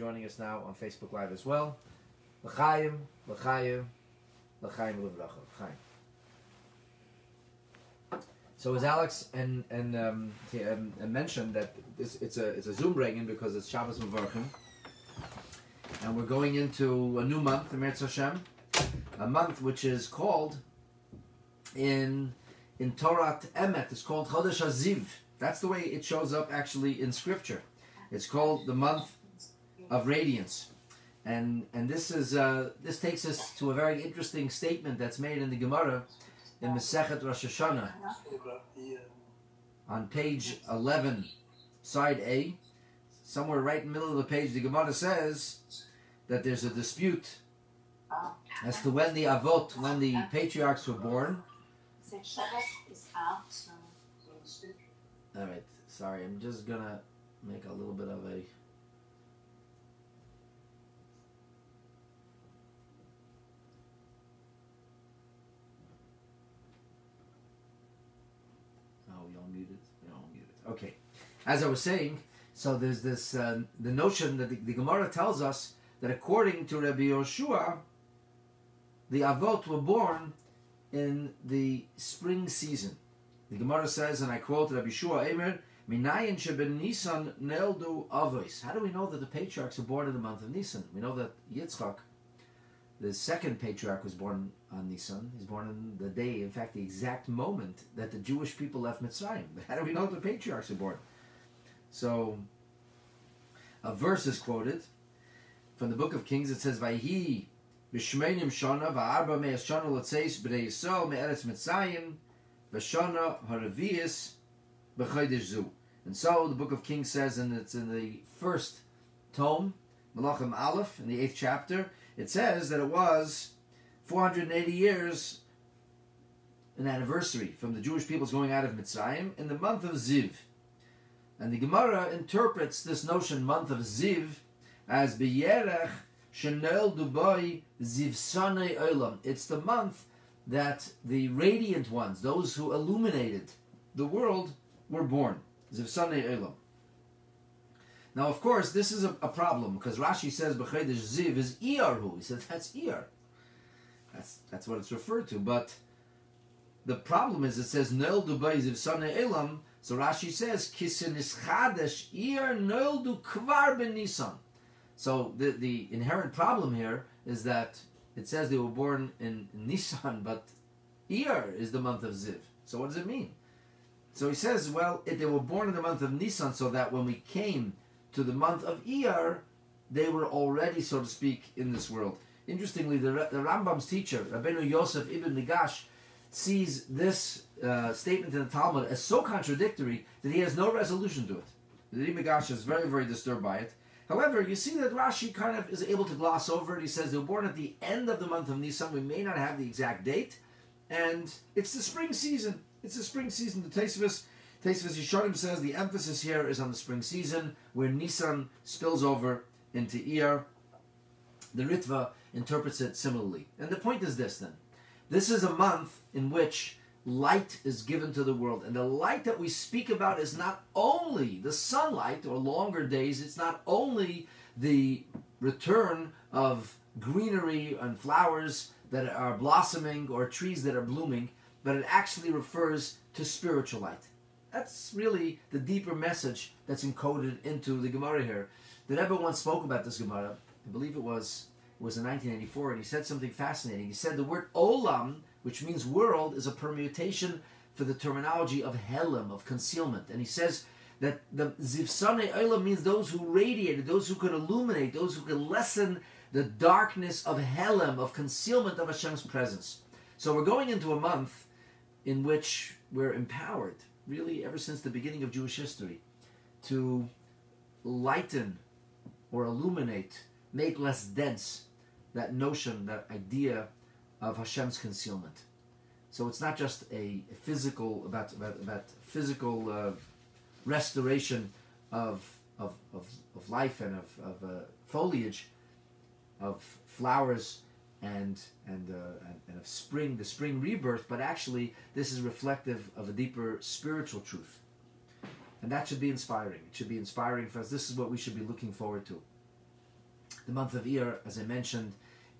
joining us now on Facebook Live as well. L'chaim, l'chaim, l'chaim. L'chaim. So as Alex and and um, um, mentioned that this it's a it's a Zoombrengen because it's Shabbos Mevarchim, and we're going into a new month, Eretz Hashem, a month which is called in in Torah Emet. It's called Chodesh Aziv. That's the way it shows up actually in Scripture. It's called the month of radiance, and and this is uh, this takes us to a very interesting statement that's made in the Gemara in Masechet Rosh Hashanah on page 11, side A, somewhere right in the middle of the page, the Gemara says that there's a dispute as to when the Avot, when the patriarchs were born. All right, sorry, I'm just gonna make a little bit of a as I was saying, so there's this uh, the notion that the, the, Gemara tells us that according to Rabbi Yoshua, the Avot were born in the spring season. The Gemara says, and I quote Rabbi Shua Emer, Minayin sheben Nisan neldu avos. How do we know that the patriarchs were born in the month of Nisan? We know that Yitzchak, the second patriarch, was born on Nisan. He's born on the day, in fact, the exact moment that the Jewish people left Mitzrayim. How do we know the patriarchs are born? So, a verse is quoted from the book of Kings. It says, "Vayhi b'shmeinim shana va'arba me'as shana l'tzeis b'nei Yisrael me'eretz Mitzrayim v'shana haravias b'chodesh zu." And so the book of Kings says, and it's in the first tome, Malachim Aleph, in the eighth chapter. It says that it was 480 years an anniversary from the Jewish people's going out of Mitzrayim in the month of Ziv. And the Gemara interprets this notion, month of Ziv, as B'yerech Shenel Dubai Ziv Sanei Olam. It's the month that the radiant ones, those who illuminated the world, were born. Ziv Sanei Olam. Now, of course, this is a, a problem because Rashi says B'chedesh Ziv is Iyarhu. He says that's Iyar. That's that's what it's referred to. But the problem is it says Noel Dubai Beiziv Sana Elam. So Rashi says Kisin Chadesh Ir Noel du Kvar Ben Nisan. So the the inherent problem here is that it says they were born in Nisan, but Ir is the month of Ziv. So what does it mean? So he says, well, if they were born in the month of Nisan, so that when we came to the month of Iyar, they were already, so to speak, in this world. Interestingly, the, the Rambam's teacher, Rabbeinu Yosef ibn Migash, sees this uh, statement in the Talmud as so contradictory that he has no resolution to it. The Rebbe is very, very disturbed by it. However, you see that Rashi kind of is able to gloss over it. He says they were born at the end of the month of Nisan. We may not have the exact date, and it's the spring season. It's the spring season. The Tosfos, Tosfos Yeshanim says the emphasis here is on the spring season, where Nisan spills over into Iyar. The Ritva interprets it similarly. And the point is this then. This is a month in which light is given to the world. And the light that we speak about is not only the sunlight or longer days, it's not only the return of greenery and flowers that are blossoming or trees that are blooming, but it actually refers to spiritual light. That's really the deeper message that's encoded into the Gemara here. The Rebbe once spoke about this Gemara. I believe it was was in 1984, and he said something fascinating. He said the word olam, which means world, is a permutation for the terminology of helam, of concealment. And he says that the zivsane olam means those who radiated, those who could illuminate, those who could lessen the darkness of helam, of concealment of Hashem's presence. So we're going into a month in which we're empowered, really ever since the beginning of Jewish history, to lighten or illuminate, make less dense that notion, that idea of Hashem's concealment. So it's not just a, physical about about, about physical uh, restoration of, of, of, of life and of, of uh, foliage, of flowers and and, uh, and and of spring, the spring rebirth, but actually this is reflective of a deeper spiritual truth, and that should be inspiring. It should be inspiring for us. This is what we should be looking forward to. The month of Iyar, as I mentioned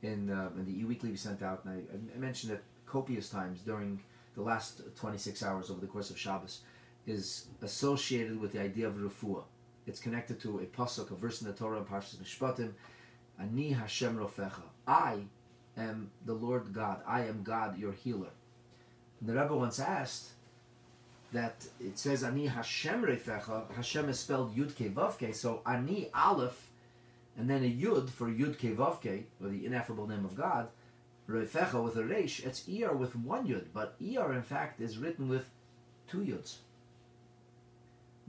in, uh, in the e-weekly we sent out, and I, I mentioned it copious times during the last 26 hours over the course of Shabbos, is associated with the idea of refuah. It's connected to a pasuk, a verse in the Torah in Parshas Mishpatim, Ani Hashem Rofecha. I am the Lord God. I am God, your healer. And the Rebbe once asked that it says Ani Hashem Rofecha. Hashem is spelled Yud Ke Vav. So Ani Aleph, and then a Yud for Yud Ke Vav or the ineffable name of God. Rofecha with a Resh. It's Iyar with one Yud, but Iyar in fact is written with two Yuds.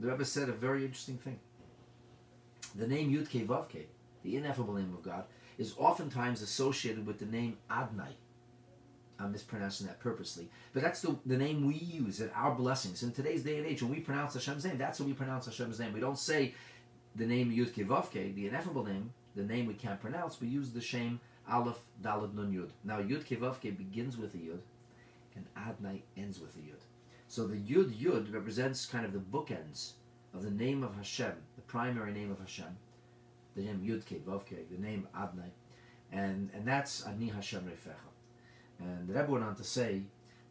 The Rebbe said a very interesting thing. The name Yud Ke Vav the ineffable name of God, is oftentimes associated with the name Adnai. I'm mispronouncing that purposely. But that's the, the name we use in our blessings. In today's day and age, when we pronounce Hashem's name, that's how we pronounce Hashem's name. We don't say the name Yud Kevavke, the ineffable name, the name we can't pronounce. We use the shame Aleph Dalad Nun Yud. Now Yud Kevavke begins with a Yud, and Adnai ends with a Yud. So the Yud Yud represents kind of the bookends of the name of Hashem, the primary name of Hashem, the name Yud Vovke, the name Adnai, and and that's Ani Hashem Refecha. And the Rebbe went on to say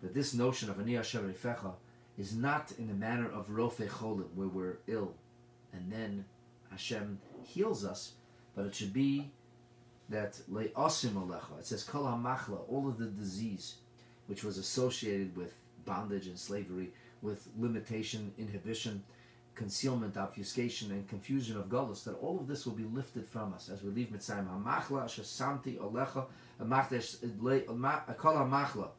that this notion of Ani Hashem Refecha is not in the manner of Rofe Cholim, where we're ill, and then Hashem heals us, but it should be that Le'osim Alecha, it says Kol HaMachla, all of the disease which was associated with bondage and slavery, with limitation, inhibition, concealment, obfuscation, and confusion of Golos, that all of this will be lifted from us as we leave Mitzrayim. Hamachla, Shasamti, Olecha, Machla.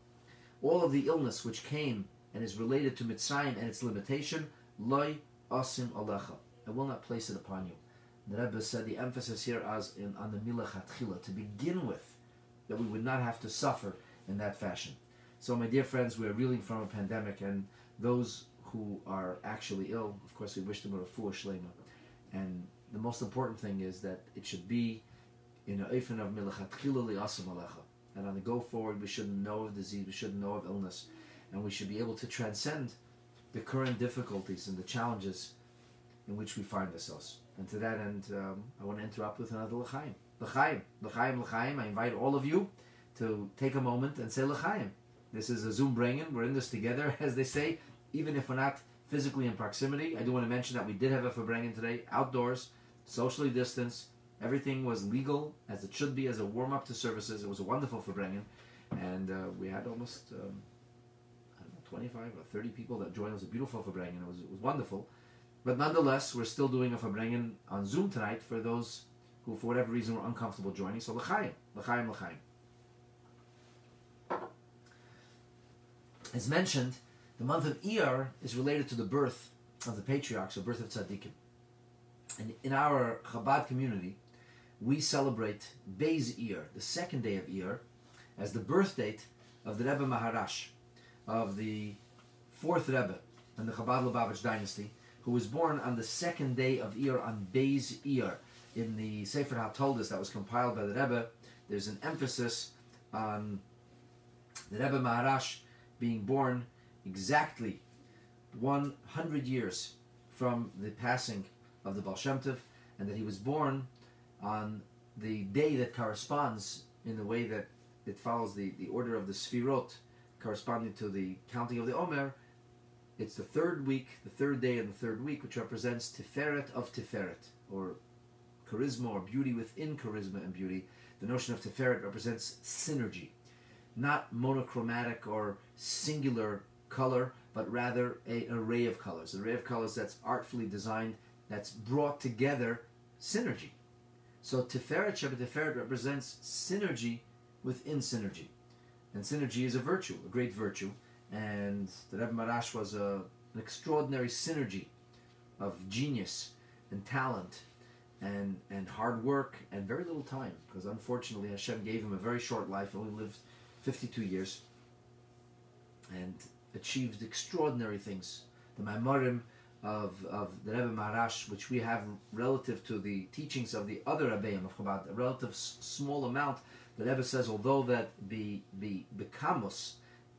All of the illness which came and is related to Mitzrayim and its limitation, Loi Asim Alecha. I will not place it upon you. The Rebbe said the emphasis here is in, on the Hatchila, to begin with, that we would not have to suffer in that fashion. So, my dear friends, we are reeling from a pandemic, and those who are actually ill, of course, we wish them a refuah shlema. And the most important thing is that it should be in a eifin of milachatchila li'asam alecha. And on the go forward, we shouldn't know of disease, we shouldn't know of illness, and we should be able to transcend the current difficulties and the challenges in which we find ourselves. And to that end, um, I want to interrupt with another l'chaim. L'chaim, l'chaim, l'chaim. I invite all of you to take a moment and say l'chaim. This is a Zoombrengen. We're in this together, as they say even if we're not physically in proximity. I do want to mention that we did have a Farbrengen today, outdoors, socially distanced. Everything was legal as it should be as a warm up to services. It was a wonderful Farbrengen, and uh, we had almost um, know 25 or 30 people that joined. It was a beautiful Farbrengen. It was it was wonderful, but nonetheless, we're still doing a Farbrengen on Zoom tonight for those who, for whatever reason, were uncomfortable joining. So l'chaim, l'chaim, l'chaim. As mentioned, the month of Iyar is related to the birth of the patriarchs, the birth of tzaddikim. And in our Chabad community, we celebrate Beis Iyar, the second day of Iyar, as the birth date of the Rebbe Maharash, of the fourth Rebbe in the Chabad Lubavitch dynasty, who was born on the second day of Iyar on Beis Iyar. In the Sefer HaToldos that was compiled by the Rebbe, there's an emphasis on the Rebbe Maharash being born exactly 100 years from the passing of the Baal Shem Tov, and that he was born on the day that corresponds in the way that it follows the, the order of the Sfirot corresponding to the counting of the Omer. It's the third week, the third day and the third week, which represents Tiferet of Tiferet, or charisma or beauty within charisma and beauty. The notion of Tiferet represents synergy, not monochromatic or singular color, but rather a, an array of colors, an array of colors that's artfully designed, that's brought together synergy. So Tiferet Shabbat Tiferet represents synergy within synergy. And synergy is a virtue, a great virtue. And the Rebbe Maharash was a, an extraordinary synergy of genius and talent and, and hard work and very little time. Because unfortunately Hashem gave him a very short life, only lived 52 years. And achieved extraordinary things. The Maimorim of, of the Rebbe Maharash, which we have relative to the teachings of the other Rebbeim of Chabad, a relative small amount, the Rebbe says, although that be, be bekamos,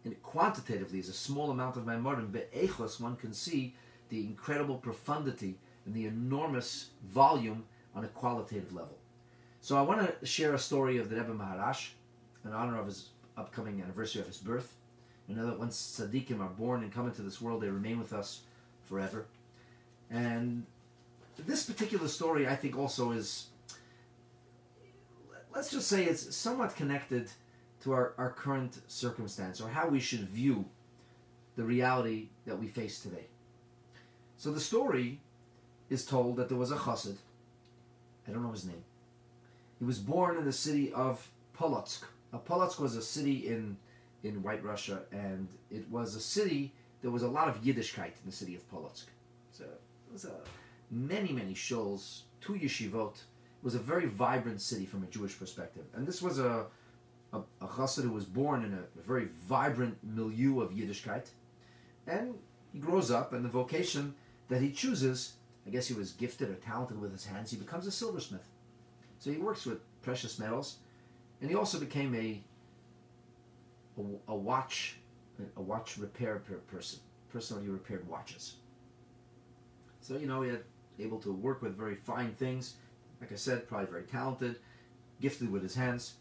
in quantitatively is a small amount of Maimorim, be'echos, one can see the incredible profundity and the enormous volume on a qualitative level. So I want to share a story of the Rebbe Maharash in honor of his upcoming anniversary of his birth. You know that once tzaddikim are born and come into this world, they remain with us forever. And this particular story, I think, also is, let's just say, it's somewhat connected to our, our current circumstance or how we should view the reality that we face today. So the story is told that there was a chassid, I don't know his name. He was born in the city of Polotsk. Now, Polotsk was a city in, in White Russia, and it was a city, there was a lot of Yiddishkeit in the city of Polotsk. So it was a, many, many shuls, two yeshivot. It was a very vibrant city from a Jewish perspective. And this was a, a, a chassid who was born in a, a very vibrant milieu of Yiddishkeit. And he grows up, and the vocation that he chooses, I guess he was gifted or talented with his hands, he becomes a silversmith. So he works with precious metals, and he also became a a, a watch a watch repair person, person who repaired watches. So you know he had able to work with very fine things. Like I said, probably very talented, gifted with his hands.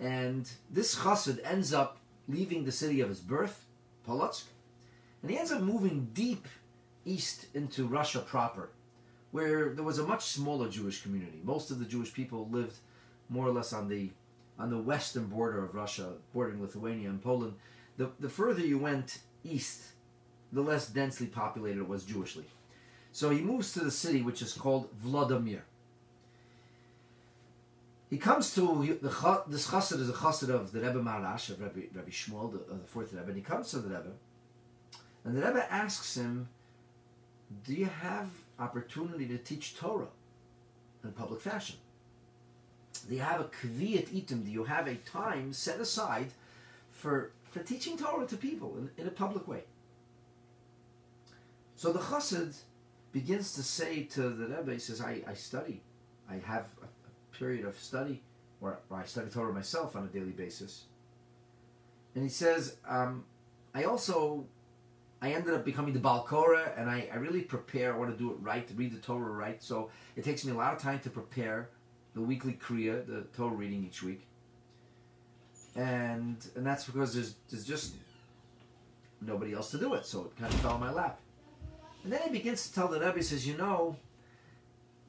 And this chassid ends up leaving the city of his birth, Polotsk, and he ends up moving deep east into Russia proper, where there was a much smaller Jewish community. Most of the Jewish people lived more or less on the on the western border of Russia, bordering Lithuania and Poland. The, the further you went east, the less densely populated it was Jewishly. So he moves to the city which is called Vladimir. He comes to the this chassid is a chassid of the Rebbe Maharash of Rebbe, Rebbe Shmuel, the, the fourth Rebbe. And he comes to the Rebbe, and the Rebbe asks him, "Do you have opportunity to teach Torah in a public fashion? Do you have a kviyat itim? Do you have a time set aside for for teaching Torah to people in, in a public way?" So the chassid begins to say to the Rebbe, he says, I, I study. I have a period of study where, I study Torah myself on a daily basis. And he says, um, I also, I ended up becoming the Balkora and I, I really prepare, I want to do it right, to read the Torah right. So it takes me a lot of time to prepare the weekly Kriya, the Torah reading each week. And and that's because there's, there's just nobody else to do it. So it kind of fell in my lap. And then he begins to tell the Rebbe, he says, you know,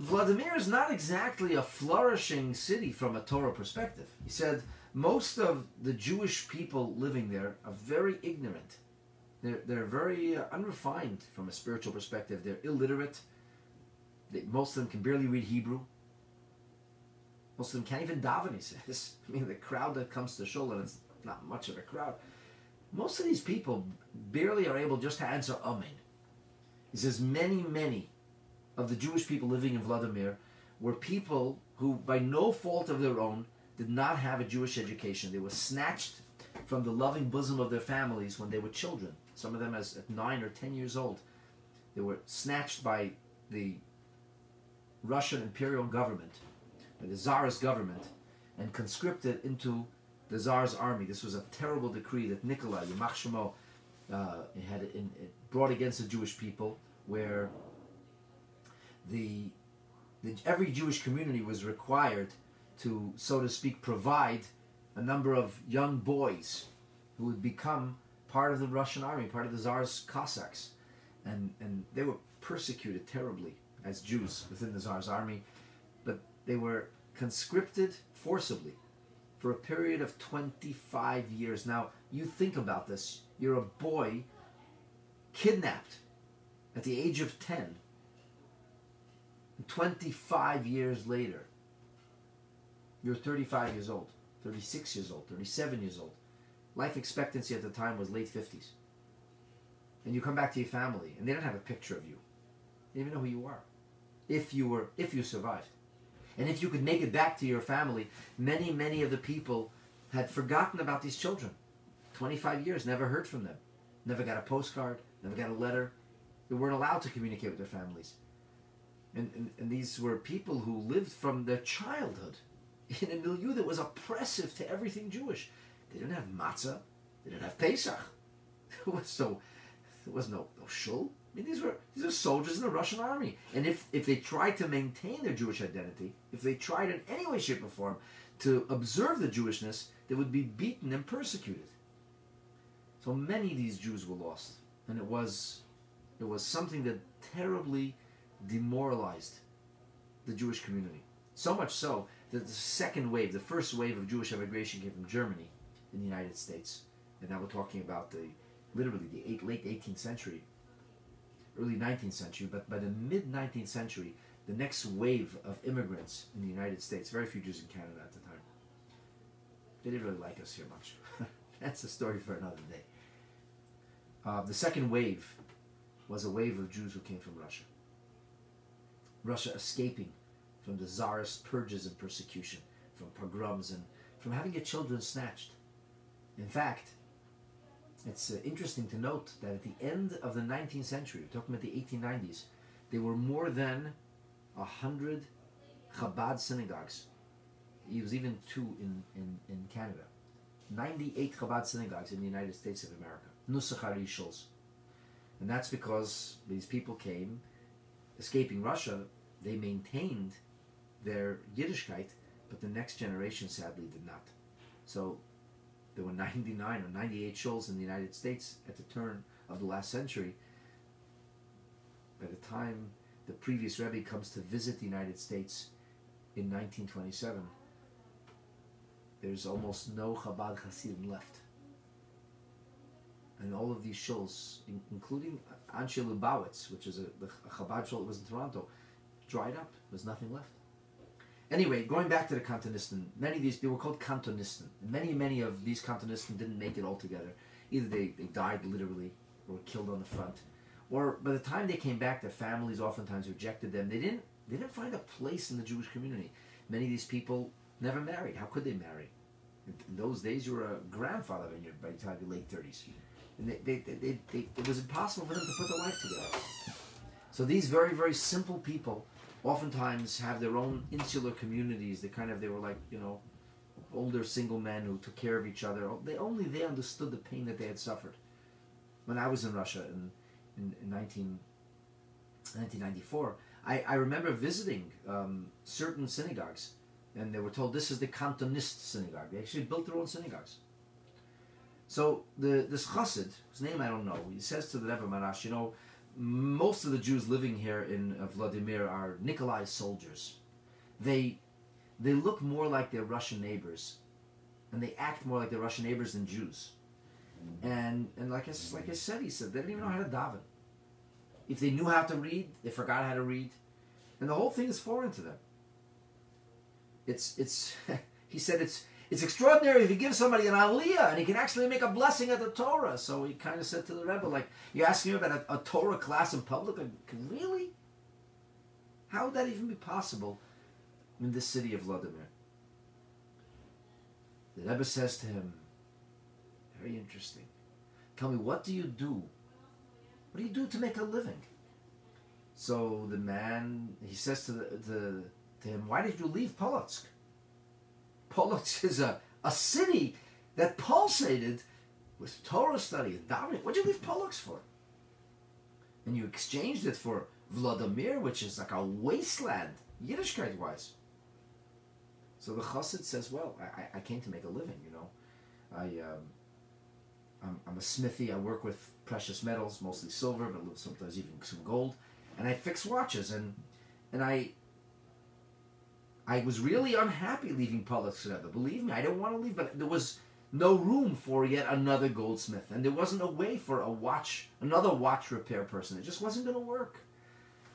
Vladimir is not exactly a flourishing city from a Torah perspective. He said, most of the Jewish people living there are very ignorant. They're, they're very uh, unrefined from a spiritual perspective. They're illiterate. They, most of them can barely read Hebrew. Most of them can't even daven, he says. I mean, the crowd that comes to Shul, and it's not much of a crowd, most of these people barely are able just to answer Amen. He says many, many of the Jewish people living in Vladimir were people who, by no fault of their own, did not have a Jewish education. They were snatched from the loving bosom of their families when they were children. Some of them as at nine or ten years old. They were snatched by the Russian imperial government, by the Tsarist government, and conscripted into the Tsar's army. This was a terrible decree that Nikolai, Yamach Shemo, uh, had in, brought against the Jewish people, where the, the every Jewish community was required to, so to speak, provide a number of young boys who would become part of the Russian army, part of the Tsar's Cossacks, and and they were persecuted terribly as Jews within the Tsar's army, but they were conscripted forcibly for a period of 25 years. Now, you think about this. You're a boy kidnapped at the age of 10. 25 years later, you're 35 years old, 36 years old, 37 years old. Life expectancy at the time was late 50s. And you come back to your family, and they don't have a picture of you. They don't even know who you are. If you were, if you survived. And if you could make it back to your family, many, many of the people had forgotten about these children. 25 years, never heard from them. Never got a postcard, never got a letter. They weren't allowed to communicate with their families. And, and, and these were people who lived from their childhood in a milieu that was oppressive to everything Jewish. They didn't have matzah. They didn't have Pesach. There was no, there was no, no shul. I mean, these were these are soldiers in the Russian army, and if if they tried to maintain their Jewish identity, if they tried in any way, shape, or form to observe the Jewishness, they would be beaten and persecuted. So many of these Jews were lost, and it was it was something that terribly demoralized the Jewish community. So much so that the second wave, the first wave of Jewish immigration came from Germany in the United States, and now we're talking about the literally the eight, late 18th century early 19th century, but by the mid 19th century, the next wave of immigrants in the United States, very few Jews in Canada at the time, they didn't really like us here much. That's a story for another day. Uh, the second wave was a wave of Jews who came from Russia. Russia escaping from the czarist purges and persecution, from pogroms, and from having their children snatched. In fact, it's uh, interesting to note that at the end of the 19th century, talking about the 1890s, there were more than a hundred Chabad synagogues. It was even two in, in, in Canada. 98 Chabad synagogues in the United States of America. Nusach. And that's because these people came, escaping Russia, they maintained their Yiddishkeit, but the next generation sadly did not. So there were 99 or 98 shuls in the United States at the turn of the last century. By the time the previous Rebbe comes to visit the United States in 1927, there's almost no Chabad Hasidim left. And all of these shuls, including Anshe Lubavitch, which is a, the Chabad shul that was in Toronto, dried up. There's nothing left. Anyway, going back to the Kantonistan, many of these, they were called Kantonistan. Many, many of these Kantonistan didn't make it altogether. Either they, they died literally or were killed on the front, or by the time they came back, their families oftentimes rejected them. They didn't, they didn't find a place in the Jewish community. Many of these people never married. How could they marry? In those days, you were a grandfather by the time you're late 30s. They, they, they, they, it was impossible for them to put their life together. So these very, very simple people oftentimes have their own insular communities. They kind of they were like you know older single men who took care of each other. They only they understood the pain that they had suffered. When I was in Russia in in, in 19, 1994, I, I remember visiting um, certain synagogues, and they were told this is the Cantonist synagogue. They actually built their own synagogues. So the this chassid, whose name I don't know, he says to the Rebbe Maharash, you know, most of the Jews living here in uh, Vladimir are Nikolai soldiers. They they look more like their Russian neighbors, and they act more like their Russian neighbors than Jews. And and like I, like I said, he said they didn't even know how to daven. If they knew how to read, they forgot how to read, and the whole thing is foreign to them. It's it's he said it's it's extraordinary if you give somebody an aliyah and he can actually make a blessing at the Torah. So he kind of said to the Rebbe, like, you're asking me about a, a Torah class in public? Like, really? How would that even be possible in this city of Vladimir? The Rebbe says to him, very interesting. Tell me, what do you do? What do you do to make a living? So the man, he says to, the, to, to him, why did you leave Polotsk? Polotsk is a, a city that pulsated with Torah study and davening. What'd you leave Polotsk for? And you exchanged it for Vladimir, which is like a wasteland, Yiddishkeit wise. So the chassid says, well, I, I came to make a living, you know. I, um, I'm, I'm a smithy. I work with precious metals, mostly silver, but sometimes even some gold. And I fix watches. And, and I, I was really unhappy leaving Polotsk Believe me, I didn't want to leave, but there was no room for yet another goldsmith, and there wasn't a way for a watch, another watch repair person. It just wasn't going to work.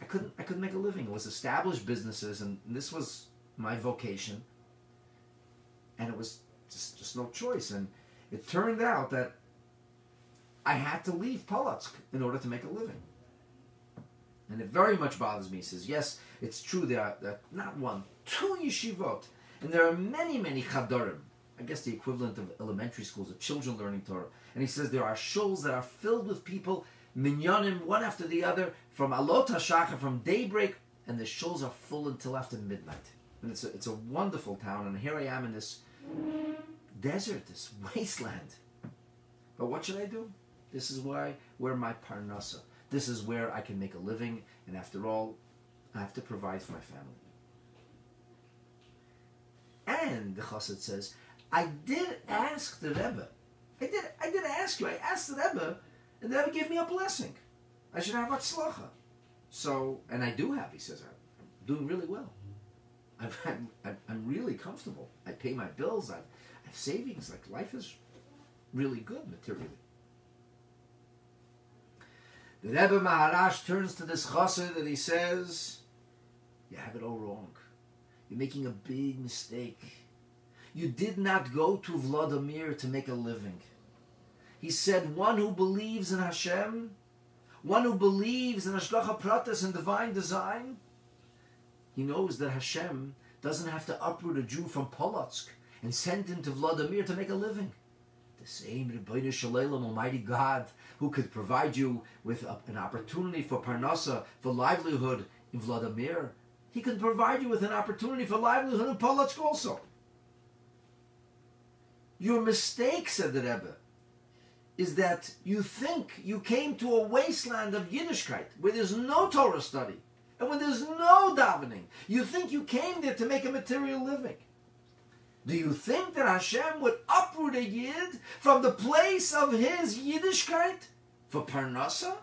I couldn't, I couldn't make a living. It was established businesses, and this was my vocation, and it was just, just no choice. And it turned out that I had to leave Polotsk in order to make a living. And it very much bothers me. He says, yes, it's true are, there not one, two yeshivot, and there are many, many chadorim. I guess the equivalent of elementary schools of children learning Torah. And he says there are shuls that are filled with people, minyanim, one after the other, from alot hashachar, from daybreak, and the shuls are full until after midnight. And it's a, it's a wonderful town, and here I am in this desert, this wasteland. But what should I do? This is why where my parnasa. This is where I can make a living, and after all, I have to provide for my family. And the Chassid says, I did ask the Rebbe. I did. I did ask you. I asked the Rebbe, and the Rebbe gave me a blessing. I should have a atzlacha. So, and I do have. He says, I'm doing really well. I'm, I'm, I'm really comfortable. I pay my bills. I've, I have savings. Like life is really good materially. The Rebbe Maharash turns to this chassid and he says, "You have it all wrong. You're making a big mistake. You did not go to Vladimir to make a living." He said, "One who believes in Hashem, one who believes in Hashgacha Pratis and divine design, he knows that Hashem doesn't have to uproot a Jew from Polotsk and send him to Vladimir to make a living." The same Ribbono Shel Olam, Almighty God, who could provide you with a, an opportunity for parnasa, for livelihood in Vladimir, he can provide you with an opportunity for livelihood in Polotsk also. Your mistake, said the Rebbe, is that you think you came to a wasteland of Yiddishkeit where there's no Torah study and when there's no davening. You think you came there to make a material living. Do you think that Hashem would uproot a Yid from the place of his Yiddishkeit for parnasa,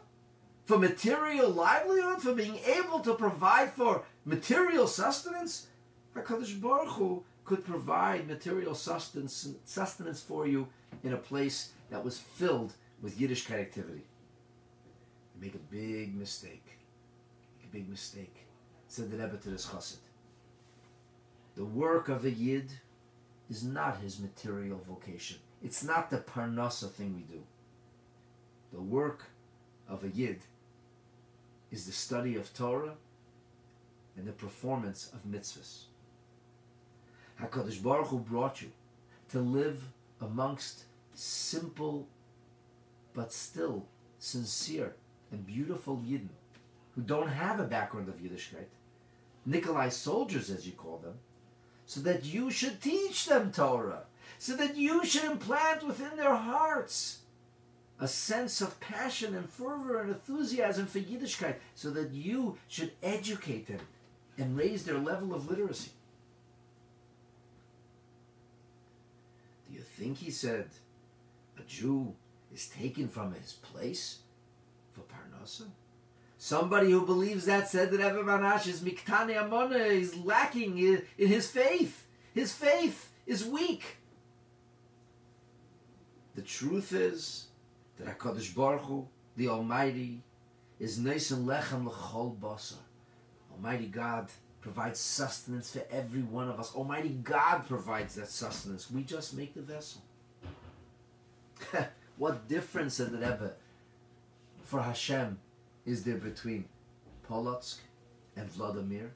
for material livelihood, for being able to provide for material sustenance? HaKadosh Baruch Hu could provide material sustenance, sustenance for you in a place that was filled with Yiddish activity. You make a big mistake. Make a big mistake. Said the Rebbe to this chassid. The work of a Yid is not his material vocation. It's not the parnasa thing we do. The work of a yid is the study of Torah and the performance of mitzvahs. Hakadosh Baruch Hu brought you to live amongst simple, but still sincere and beautiful yidden who don't have a background of Yiddishkeit, Nikolai soldiers, as you call them so that you should teach them Torah, so that you should implant within their hearts a sense of passion and fervor and enthusiasm for Yiddishkeit, so that you should educate them and raise their level of literacy. Do you think he said a Jew is taken from his place for Parnasa? Somebody who believes that said that Rebbe Maharash is miktane amona, is lacking in, in his faith. His faith is weak. The truth is that HaKadosh Baruch Hu, the Almighty, is Neisen Lechem L'chol Basar. Almighty God provides sustenance for every one of us. Almighty God provides that sustenance. We just make the vessel. what difference, said the Rebbe, for Hashem is there between Polotsk and Vladimir?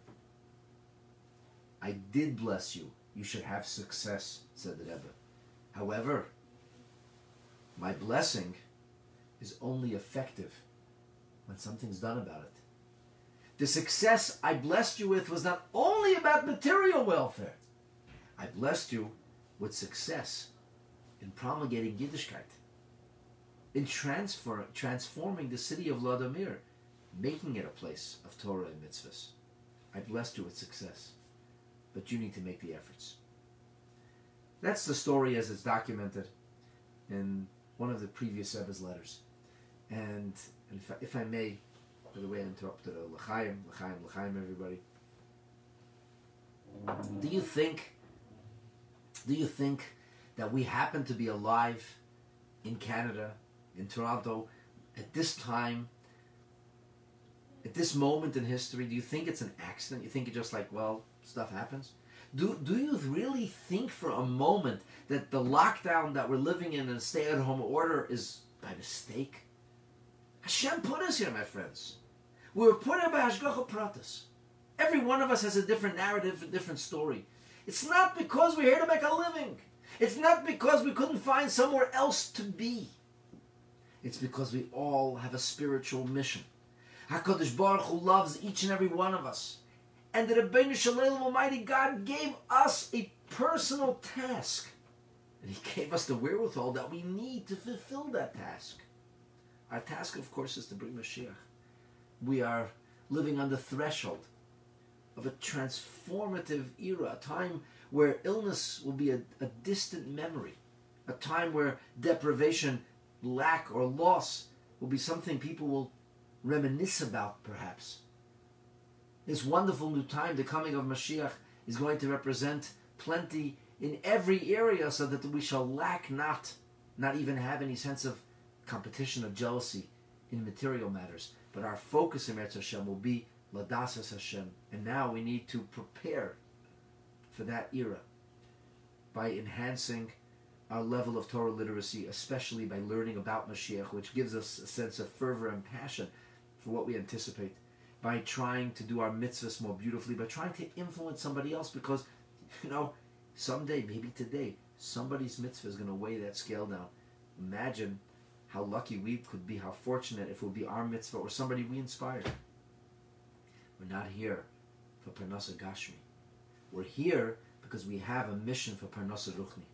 I did bless you. You should have success, said the Rebbe. However, my blessing is only effective when something's done about it. The success I blessed you with was not only about material welfare. I blessed you with success in promulgating Yiddishkeit in transfer, transforming the city of Vladimir, making it a place of Torah and mitzvahs. I blessed you with success, but you need to make the efforts. That's the story as it's documented in one of the previous Rebbe's letters. And, and if, I, if I may, by the way, I interrupted L'chaim, L'chaim, L'chaim, everybody. Do you think, do you think that we happen to be alive in Canada in Toronto at this time, at this moment in history, do you think it's an accident? You think it's just like, well, stuff happens? Do, do you really think for a moment that the lockdown that we're living in and stay at home order is by mistake? Hashem put us here, my friends. We were put here by Hashgacha Pratis. Every one of us has a different narrative, a different story. It's not because we're here to make a living. It's not because we couldn't find somewhere else to be. It's because we all have a spiritual mission. HaKadosh Baruch Hu loves each and every one of us. And the Ribbono Shel Olam Almighty God gave us a personal task. And He gave us the wherewithal that we need to fulfill that task. Our task, of course, is to bring Mashiach. We are living on the threshold of a transformative era, a time where illness will be a, a distant memory, a time where deprivation, lack, or loss will be something people will reminisce about, perhaps. This wonderful new time, the coming of Mashiach, is going to represent plenty in every area so that we shall lack not, not even have any sense of competition of jealousy in material matters. But our focus in Eretz Hashem will be Ladasas Hashem. And now we need to prepare for that era by enhancing our level of Torah literacy, especially by learning about Mashiach, which gives us a sense of fervor and passion for what we anticipate, by trying to do our mitzvahs more beautifully, by trying to influence somebody else, because, you know, someday, maybe today, somebody's mitzvah is going to weigh that scale down. Imagine how lucky we could be, how fortunate if it would be our mitzvah or somebody we inspired. We're not here for Parnasa Gashmi. We're here because we have a mission for Parnasa Ruchni.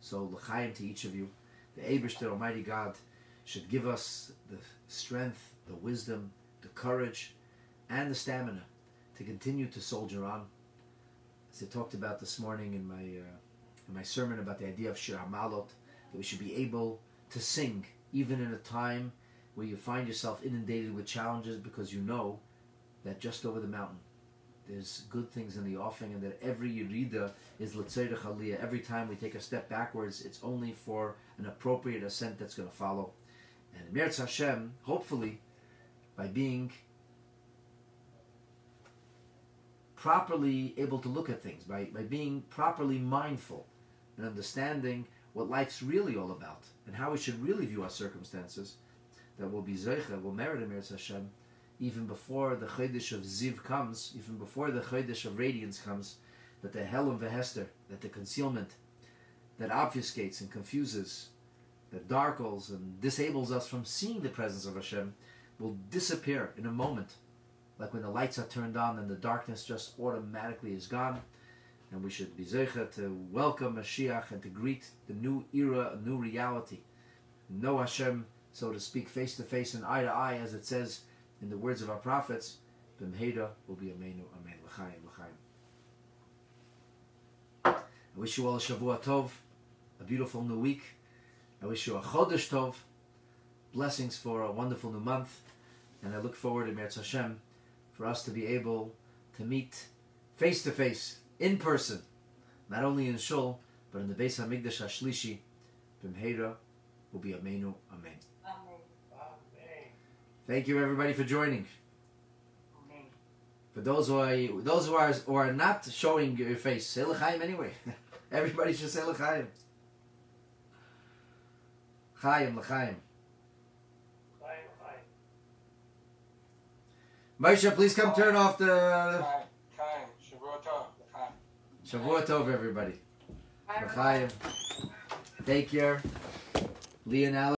So, l'chaim to each of you. The Abishter, Almighty God, should give us the strength, the wisdom, the courage, and the stamina to continue to soldier on. As I talked about this morning in my uh, in my sermon about the idea of Shir Hamalot, that we should be able to sing even in a time where you find yourself inundated with challenges because you know that just over the mountain there's good things in the offing and that every Yerida is Letzerich Aliyah. Every time we take a step backwards, it's only for an appropriate ascent that's going to follow. And Meretz Hashem, hopefully, by being properly able to look at things, by, by being properly mindful and understanding what life's really all about and how we should really view our circumstances, that will be Zeicha, will merit Meretz Hashem, even before the Chodesh of Ziv comes, even before the Chodesh of Radiance comes, that the Helem Vehester, that the concealment that obfuscates and confuses, that darkles and disables us from seeing the presence of Hashem, will disappear in a moment. Like when the lights are turned on and the darkness just automatically is gone. And we should be zeicha to welcome Mashiach and to greet the new era, a new reality. Know Hashem, so to speak, face to face and eye to eye, as it says in the words of our prophets, B'mheida will be Amenu, Amen, L'chaim, L'chaim. I wish you all a Shavua Tov, a beautiful new week. I wish you a Chodesh Tov, blessings for a wonderful new month, and I look forward to Meretz Hashem for us to be able to meet face to face, in person, not only in Shul, but in the Beis Hamikdash Hashlishi, Bimheira will be Amenu, Amen. Thank you everybody for joining. For those who are those who are who are not showing your face, say l'chaim anyway. everybody should say l'chaim. Chaim l'chaim. Moshe, please come turn off the. Shavua Tov, everybody. L'chaim. Take care. Leon